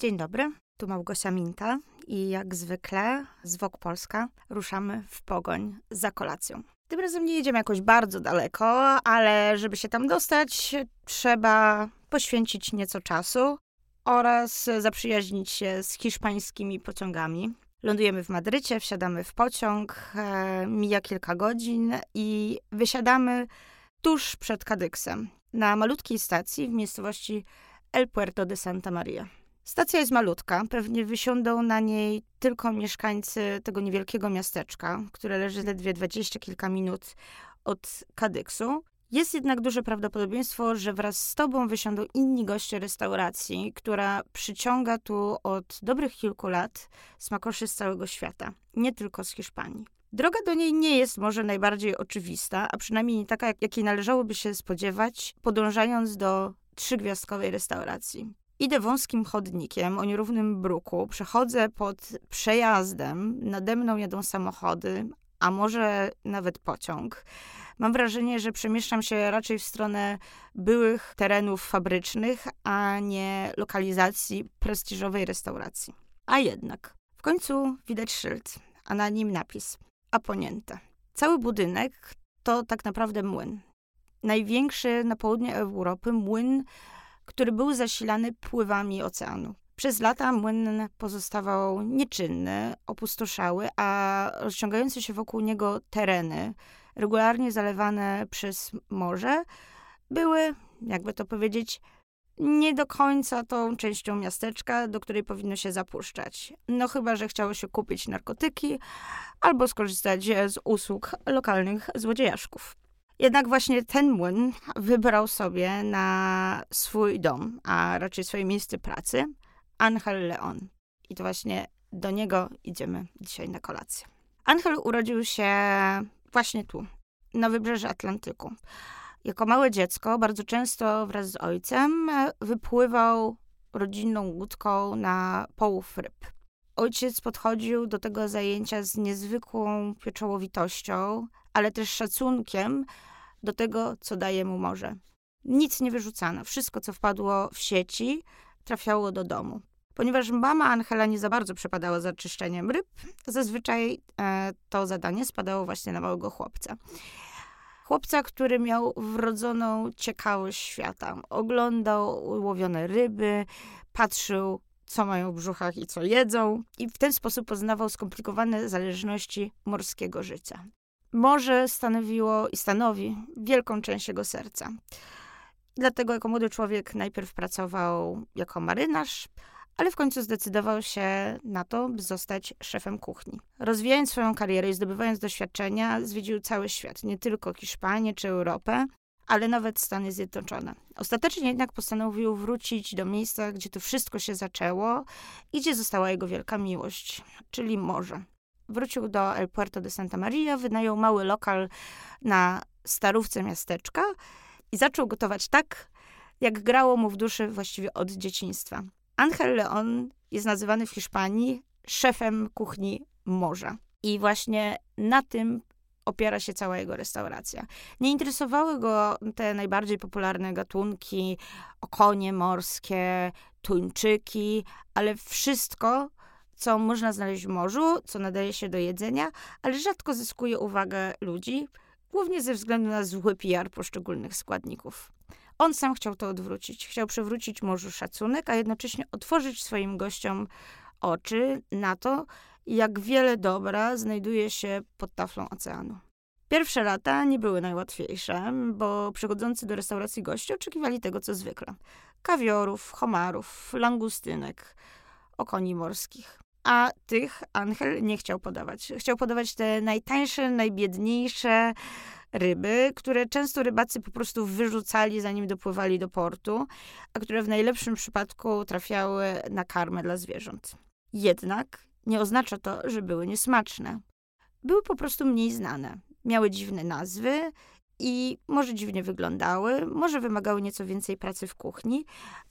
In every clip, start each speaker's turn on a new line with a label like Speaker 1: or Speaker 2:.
Speaker 1: Dzień dobry, tu Małgosia Minta i jak zwykle z Wok Polska ruszamy w pogoń za kolacją. Tym razem nie jedziemy jakoś bardzo daleko, ale żeby się tam dostać, trzeba poświęcić nieco czasu oraz zaprzyjaźnić się z hiszpańskimi pociągami. Lądujemy w Madrycie, wsiadamy w pociąg, e, mija kilka godzin i wysiadamy tuż przed Kadyksem, na malutkiej stacji w miejscowości El Puerto de Santa Maria. Stacja jest malutka, pewnie wysiądą na niej tylko mieszkańcy tego niewielkiego miasteczka, które leży ledwie dwadzieścia kilka minut od Kadyksu. Jest jednak duże prawdopodobieństwo, że wraz z tobą wysiądą inni goście restauracji, która przyciąga tu od dobrych kilku lat smakoszy z całego świata, nie tylko z Hiszpanii. Droga do niej nie jest może najbardziej oczywista, a przynajmniej nie taka, jakiej należałoby się spodziewać, podążając do trzygwiazdkowej restauracji. Idę wąskim chodnikiem o nierównym bruku, przechodzę pod przejazdem, nade mną jadą samochody, a może nawet pociąg. Mam wrażenie, że przemieszczam się raczej w stronę byłych terenów fabrycznych, a nie lokalizacji prestiżowej restauracji. A jednak, w końcu widać szyld, a na nim napis Aponiente. Cały budynek to tak naprawdę młyn. Największy na południe Europy młyn który był zasilany pływami oceanu. Przez lata młyn pozostawał nieczynny, opustoszały, a rozciągające się wokół niego tereny, regularnie zalewane przez morze, były, jakby to powiedzieć, nie do końca tą częścią miasteczka, do której powinno się zapuszczać. No chyba, że chciało się kupić narkotyki albo skorzystać z usług lokalnych złodziejaszków. Jednak właśnie ten młyn wybrał sobie na swój dom, a raczej swoje miejsce pracy, Angel Leon. I to właśnie do niego idziemy dzisiaj na kolację. Angel urodził się właśnie tu, na wybrzeży Atlantyku. Jako małe dziecko bardzo często wraz z ojcem wypływał rodzinną łódką na połów ryb. Ojciec podchodził do tego zajęcia z niezwykłą pieczołowitością, ale też szacunkiem do tego, co daje mu morze. Nic nie wyrzucano. Wszystko, co wpadło w sieci, trafiało do domu. Ponieważ mama Angela nie za bardzo przepadała za czyszczeniem ryb, zazwyczaj e, to zadanie spadało właśnie na małego chłopca. Chłopca, który miał wrodzoną ciekawość świata. Oglądał łowione ryby, patrzył, co mają w brzuchach i co jedzą, i w ten sposób poznawał skomplikowane zależności morskiego życia morze stanowiło i stanowi wielką część jego serca. Dlatego jako młody człowiek najpierw pracował jako marynarz, ale w końcu zdecydował się na to, by zostać szefem kuchni. Rozwijając swoją karierę i zdobywając doświadczenia, zwiedził cały świat, nie tylko Hiszpanię czy Europę, ale nawet Stany Zjednoczone. Ostatecznie jednak postanowił wrócić do miejsca, gdzie to wszystko się zaczęło i gdzie została jego wielka miłość, czyli morze wrócił do El Puerto de Santa Maria, wynajął mały lokal na starówce miasteczka i zaczął gotować tak, jak grało mu w duszy właściwie od dzieciństwa. Angel Leon jest nazywany w Hiszpanii szefem kuchni morza. I właśnie na tym opiera się cała jego restauracja. Nie interesowały go te najbardziej popularne gatunki, okonie morskie, tuńczyki, ale wszystko, co można znaleźć w morzu, co nadaje się do jedzenia, ale rzadko zyskuje uwagę ludzi, głównie ze względu na zły PR poszczególnych składników. On sam chciał to odwrócić. Chciał przywrócić morzu szacunek, a jednocześnie otworzyć swoim gościom oczy na to, jak wiele dobra znajduje się pod taflą oceanu. Pierwsze lata nie były najłatwiejsze, bo przychodzący do restauracji goście oczekiwali tego, co zwykle: kawiorów, homarów, langustynek, okoni morskich a tych Angel nie chciał podawać. Chciał podawać te najtańsze, najbiedniejsze ryby, które często rybacy po prostu wyrzucali, zanim dopływali do portu, a które w najlepszym przypadku trafiały na karmę dla zwierząt. Jednak nie oznacza to, że były niesmaczne. Były po prostu mniej znane. Miały dziwne nazwy i może dziwnie wyglądały, może wymagały nieco więcej pracy w kuchni,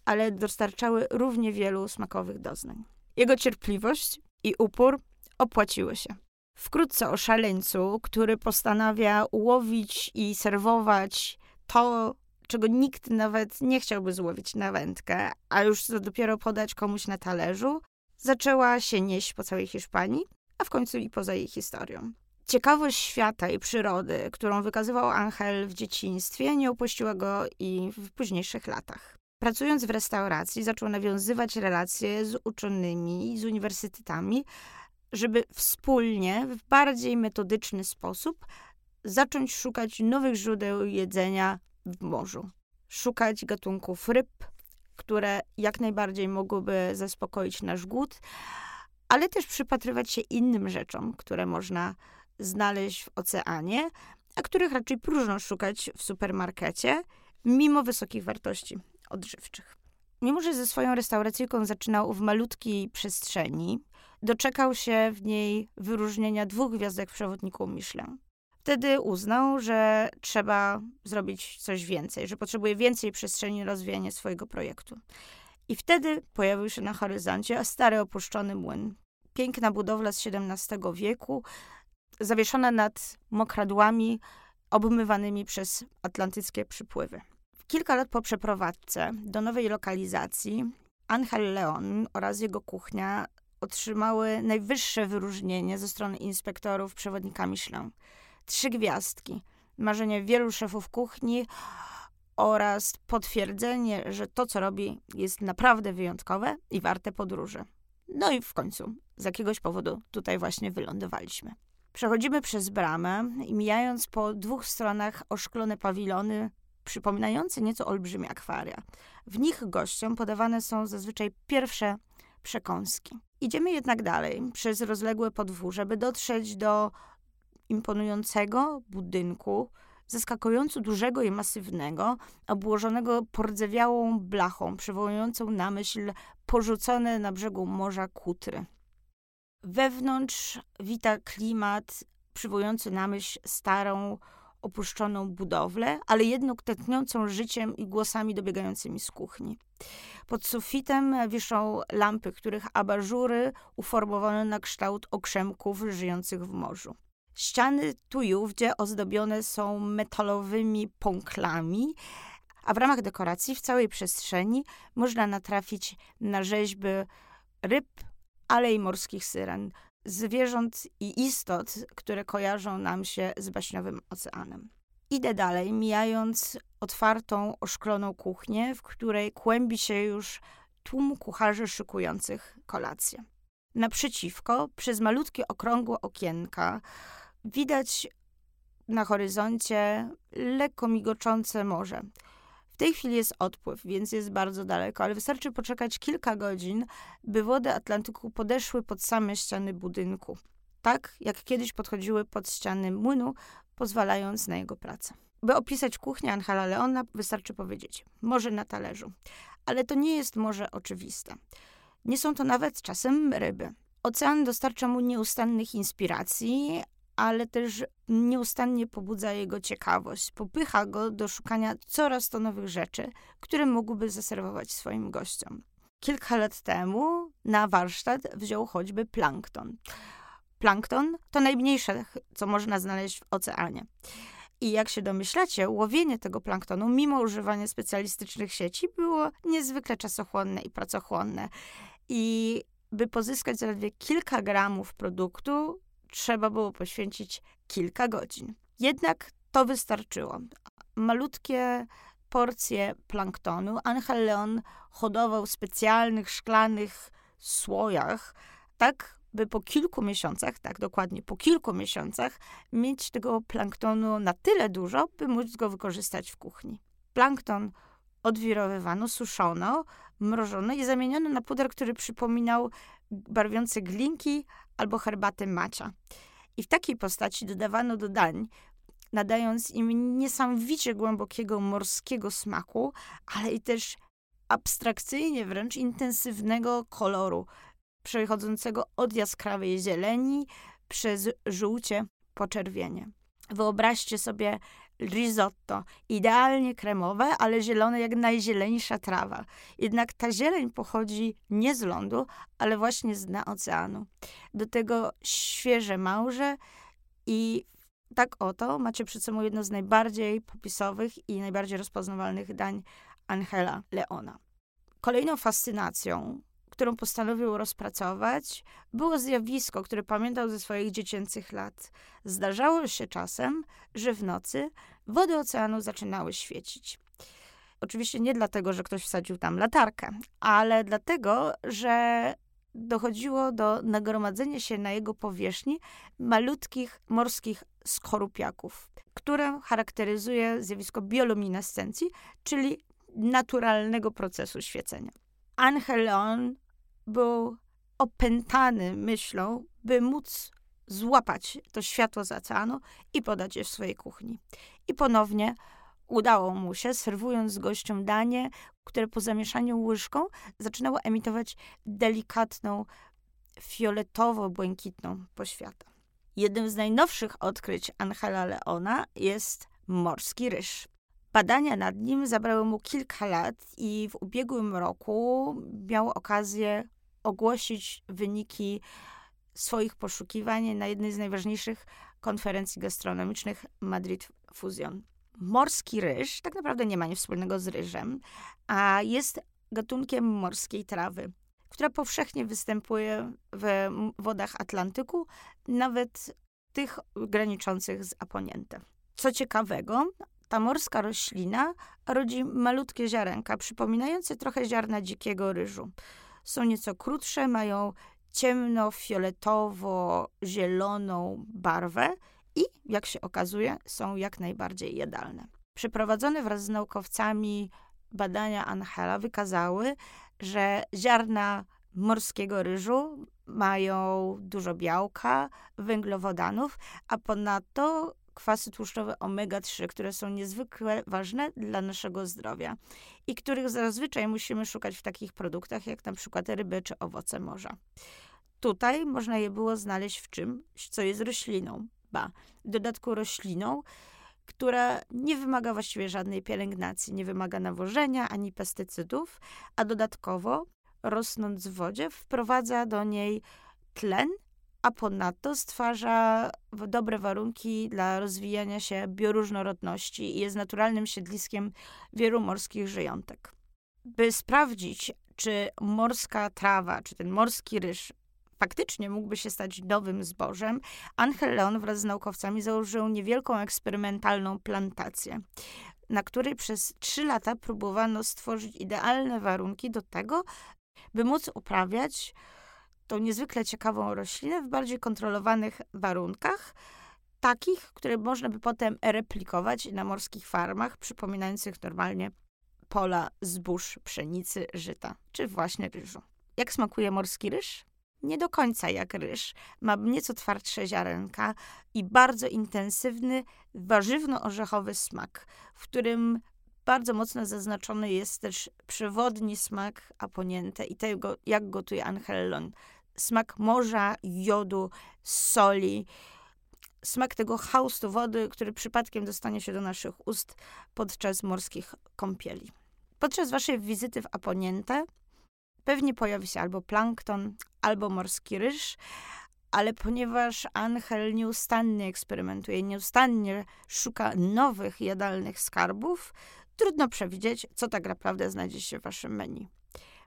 Speaker 1: ale dostarczały równie wielu smakowych doznań. Jego cierpliwość i upór opłaciły się. Wkrótce o szaleńcu, który postanawia łowić i serwować to, czego nikt nawet nie chciałby złowić na wędkę, a już dopiero podać komuś na talerzu, zaczęła się nieść po całej Hiszpanii, a w końcu i poza jej historią. Ciekawość świata i przyrody, którą wykazywał Angel w dzieciństwie, nie opuściła go i w późniejszych latach. Pracując w restauracji, zaczął nawiązywać relacje z uczonymi, z uniwersytetami, żeby wspólnie, w bardziej metodyczny sposób, zacząć szukać nowych źródeł jedzenia w morzu. Szukać gatunków ryb, które jak najbardziej mogłyby zaspokoić nasz głód, ale też przypatrywać się innym rzeczom, które można znaleźć w oceanie, a których raczej próżno szukać w supermarkecie, mimo wysokich wartości odżywczych. Mimo, że ze swoją restauracyjką zaczynał w malutkiej przestrzeni, doczekał się w niej wyróżnienia dwóch gwiazdek przewodników Michelin. Wtedy uznał, że trzeba zrobić coś więcej, że potrzebuje więcej przestrzeni na rozwijanie swojego projektu. I wtedy pojawił się na horyzoncie stary opuszczony młyn. Piękna budowla z XVII wieku, zawieszona nad mokradłami obmywanymi przez atlantyckie przypływy. Kilka lat po przeprowadzce do nowej lokalizacji Angel Leon oraz jego kuchnia otrzymały najwyższe wyróżnienie ze strony inspektorów przewodnika Michelin. Trzy gwiazdki, marzenie wielu szefów kuchni oraz potwierdzenie, że to, co robi, jest naprawdę wyjątkowe i warte podróży. No i w końcu, z jakiegoś powodu, tutaj właśnie wylądowaliśmy. Przechodzimy przez bramę i mijając po dwóch stronach oszklone pawilony, przypominające nieco olbrzymie akwaria. W nich gościom podawane są zazwyczaj pierwsze przekąski. Idziemy jednak dalej, przez rozległe podwórze, by dotrzeć do imponującego budynku, zaskakująco dużego i masywnego, obłożonego pordzewiałą blachą, przywołującą na myśl porzucone na brzegu morza kutry. Wewnątrz wita klimat przywołujący na myśl starą, opuszczoną budowlę, ale jednak tętniącą życiem i głosami dobiegającymi z kuchni. Pod sufitem wiszą lampy, których abażury uformowane na kształt okrzemków żyjących w morzu. Ściany tu i ówdzie ozdobione są metalowymi pąklami, a w ramach dekoracji w całej przestrzeni można natrafić na rzeźby ryb, ale i morskich syren, zwierząt i istot, które kojarzą nam się z baśniowym oceanem. Idę dalej, mijając otwartą, oszkloną kuchnię, w której kłębi się już tłum kucharzy szykujących kolację. Naprzeciwko, przez malutkie okrągłe okienka, widać na horyzoncie lekko migoczące morze. Tej chwili jest odpływ, więc jest bardzo daleko, ale wystarczy poczekać kilka godzin, by wody Atlantyku podeszły pod same ściany budynku. Tak jak kiedyś podchodziły pod ściany młynu, pozwalając na jego pracę. By opisać kuchnię Angela Leona, wystarczy powiedzieć morze na talerzu. Ale to nie jest morze oczywiste. Nie są to nawet czasem ryby. Ocean dostarcza mu nieustannych inspiracji, ale też nieustannie pobudza jego ciekawość, popycha go do szukania coraz to nowych rzeczy, które mógłby zaserwować swoim gościom. Kilka lat temu na warsztat wziął choćby plankton. Plankton to najmniejsze, co można znaleźć w oceanie. I jak się domyślacie, łowienie tego planktonu, mimo używania specjalistycznych sieci, było niezwykle czasochłonne i pracochłonne. I by pozyskać zaledwie kilka gramów produktu, trzeba było poświęcić kilka godzin. Jednak to wystarczyło. Malutkie porcje planktonu Angel Leon hodował w specjalnych szklanych słojach, tak by po kilku miesiącach, tak dokładnie po kilku miesiącach, mieć tego planktonu na tyle dużo, by móc go wykorzystać w kuchni. Plankton odwirowywano, suszono, mrożono i zamieniono na puder, który przypominał barwiące glinki albo herbatę macia. I w takiej postaci dodawano do dań, nadając im niesamowicie głębokiego morskiego smaku, ale i też abstrakcyjnie wręcz intensywnego koloru, przechodzącego od jaskrawej zieleni przez żółcie po czerwienie. Wyobraźcie sobie risotto, idealnie kremowe, ale zielone jak najzieleńsza trawa. Jednak ta zieleń pochodzi nie z lądu, ale właśnie z dna oceanu. Do tego świeże małże i Tak oto macie przed sobą jedno z najbardziej popisowych i najbardziej rozpoznawalnych dań Angela Leona. Kolejną fascynacją, którą postanowił rozpracować, było zjawisko, które pamiętał ze swoich dziecięcych lat. Zdarzało się czasem, że w nocy wody oceanu zaczynały świecić. Oczywiście nie dlatego, że ktoś wsadził tam latarkę, ale dlatego, że dochodziło do nagromadzenia się na jego powierzchni malutkich morskich skorupiaków, które charakteryzuje zjawisko bioluminescencji, czyli naturalnego procesu świecenia. Angel Leon był opętany myślą, by móc złapać to światło z oceanu i podać je w swojej kuchni. I ponownie udało mu się, serwując gościom danie, które po zamieszaniu łyżką zaczynało emitować delikatną, fioletowo-błękitną poświatę. Jednym z najnowszych odkryć Angela Leona jest morski ryż. Badania nad nim zabrały mu kilka lat i w ubiegłym roku miał okazję ogłosić wyniki swoich poszukiwań na jednej z najważniejszych konferencji gastronomicznych Madrid Fusion. Morski ryż tak naprawdę nie ma nic wspólnego z ryżem, a jest gatunkiem morskiej trawy, która powszechnie występuje w wodach Atlantyku, nawet tych graniczących z Aponientem. Co ciekawego, ta morska roślina rodzi malutkie ziarenka, przypominające trochę ziarna dzikiego ryżu. Są nieco krótsze, mają ciemno-fioletowo-zieloną barwę i, jak się okazuje, są jak najbardziej jadalne. Przeprowadzone wraz z naukowcami badania Angela wykazały, że ziarna morskiego ryżu mają dużo białka, węglowodanów, a ponadto kwasy tłuszczowe omega-3, które są niezwykle ważne dla naszego zdrowia i których zazwyczaj musimy szukać w takich produktach jak na przykład ryby czy owoce morza. Tutaj można je było znaleźć w czymś, co jest rośliną, ba, w dodatku rośliną, która nie wymaga właściwie żadnej pielęgnacji, nie wymaga nawożenia ani pestycydów, a dodatkowo, rosnąc w wodzie, wprowadza do niej tlen, a ponadto stwarza dobre warunki dla rozwijania się bioróżnorodności i jest naturalnym siedliskiem wielu morskich żyjątek. By sprawdzić, czy morska trawa, czy ten morski ryż faktycznie mógłby się stać nowym zbożem, Angel Leon wraz z naukowcami założył niewielką eksperymentalną plantację, na której przez trzy lata próbowano stworzyć idealne warunki do tego, by móc uprawiać tą niezwykle ciekawą roślinę w bardziej kontrolowanych warunkach, takich, które można by potem replikować na morskich farmach, przypominających normalnie pola zbóż, pszenicy, żyta, czy właśnie ryżu. Jak smakuje morski ryż? Nie do końca jak ryż. Ma nieco twardsze ziarenka i bardzo intensywny, warzywno-orzechowy smak, w którym bardzo mocno zaznaczony jest też przewodni smak aponiente i tego, jak gotuje Angellon smak morza, jodu, soli, smak tego haustu wody, który przypadkiem dostanie się do naszych ust podczas morskich kąpieli. Podczas waszej wizyty w Aponiente pewnie pojawi się albo plankton, albo morski ryż, ale ponieważ Angel nieustannie eksperymentuje, nieustannie szuka nowych jadalnych skarbów, trudno przewidzieć, co tak naprawdę znajdzie się w waszym menu.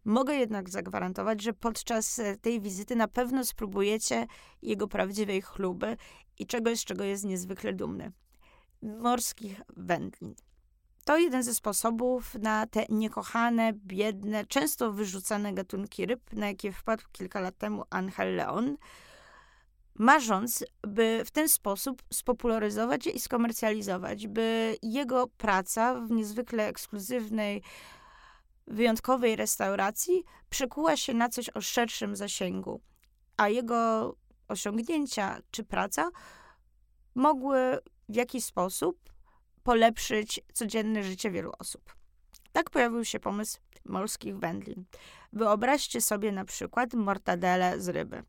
Speaker 1: Mogę jednak zagwarantować, że podczas e, tej wizyty na pewno spróbujecie jego prawdziwej chluby i czegoś, czego jest niezwykle dumny. Morskich wędlin. To jeden ze sposobów na te niekochane, biedne, często wyrzucane gatunki ryb, na jakie wpadł kilka lat temu Angel Leon, marząc, by w ten sposób spopularyzować je i skomercjalizować, by jego praca w niezwykle ekskluzywnej, wyjątkowej restauracji przekuła się na coś o szerszym zasięgu, a jego osiągnięcia czy praca mogły w jakiś sposób polepszyć codzienne życie wielu osób. Tak pojawił się pomysł morskich wędlin. Wyobraźcie sobie na przykład mortadele z ryby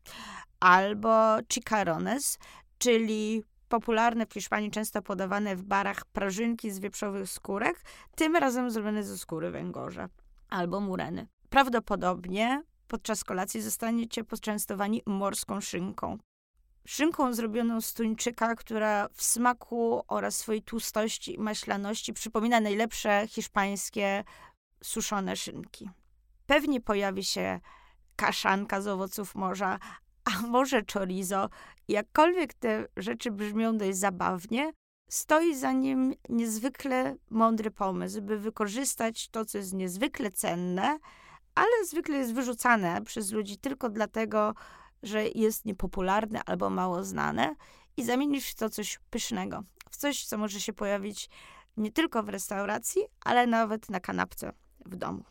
Speaker 1: albo chicharrones, czyli popularne w Hiszpanii, często podawane w barach prażynki z wieprzowych skórek, tym razem zrobione ze skóry węgorza albo mureny. Prawdopodobnie podczas kolacji zostaniecie poczęstowani morską szynką. szynką zrobioną z tuńczyka, która w smaku oraz swojej tłustości i maślaności przypomina najlepsze hiszpańskie suszone szynki. Pewnie pojawi się kaszanka z owoców morza, a może chorizo. Jakkolwiek te rzeczy brzmią dość zabawnie, stoi za nim niezwykle mądry pomysł, by wykorzystać to, co jest niezwykle cenne, ale zwykle jest wyrzucane przez ludzi tylko dlatego, że jest niepopularne albo mało znane i zamienisz w to coś pysznego, w coś, co może się pojawić nie tylko w restauracji, ale nawet na kanapce w domu.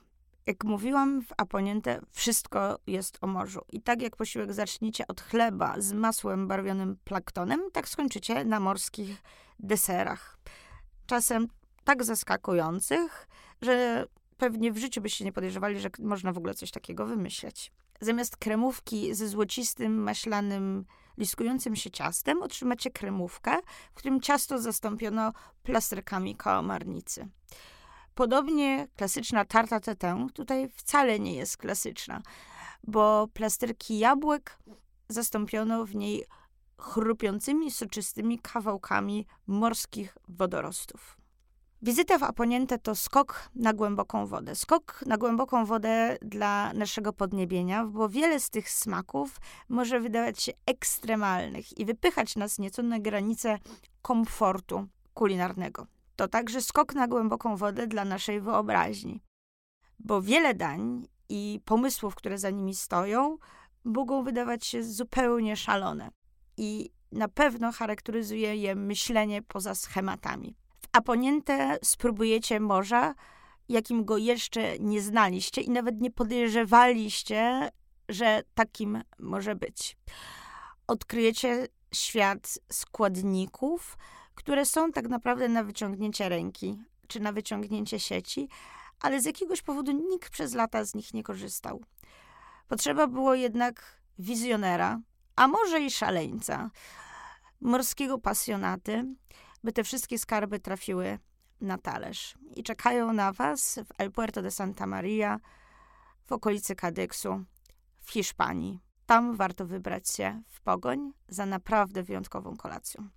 Speaker 1: Jak mówiłam w Aponiente, wszystko jest o morzu. I tak jak posiłek zaczniecie od chleba z masłem barwionym planktonem, tak skończycie na morskich deserach. Czasem tak zaskakujących, że pewnie w życiu byście nie podejrzewali, że można w ogóle coś takiego wymyśleć. Zamiast kremówki ze złocistym, maślanym, liskującym się ciastem, otrzymacie kremówkę, w którym ciasto zastąpiono plasterkami kałamarnicy. Podobnie klasyczna tarta tetę tutaj wcale nie jest klasyczna, bo plasterki jabłek zastąpiono w niej chrupiącymi, soczystymi kawałkami morskich wodorostów. Wizyta w Aponiente to skok na głęboką wodę. Skok na głęboką wodę dla naszego podniebienia, bo wiele z tych smaków może wydawać się ekstremalnych i wypychać nas nieco na granicę komfortu kulinarnego. To także skok na głęboką wodę dla naszej wyobraźni, bo wiele dań i pomysłów, które za nimi stoją, mogą wydawać się zupełnie szalone. I na pewno charakteryzuje je myślenie poza schematami. W Aponiente spróbujecie morza, jakim go jeszcze nie znaliście i nawet nie podejrzewaliście, że takim może być. Odkryjecie świat składników, które są tak naprawdę na wyciągnięcie ręki czy na wyciągnięcie sieci, ale z jakiegoś powodu nikt przez lata z nich nie korzystał. Potrzeba było jednak wizjonera, a może i szaleńca, morskiego pasjonaty, by te wszystkie skarby trafiły na talerz. I czekają na Was w El Puerto de Santa Maria, w okolicy Kadyksu, w Hiszpanii. Tam warto wybrać się w pogoń za naprawdę wyjątkową kolacją.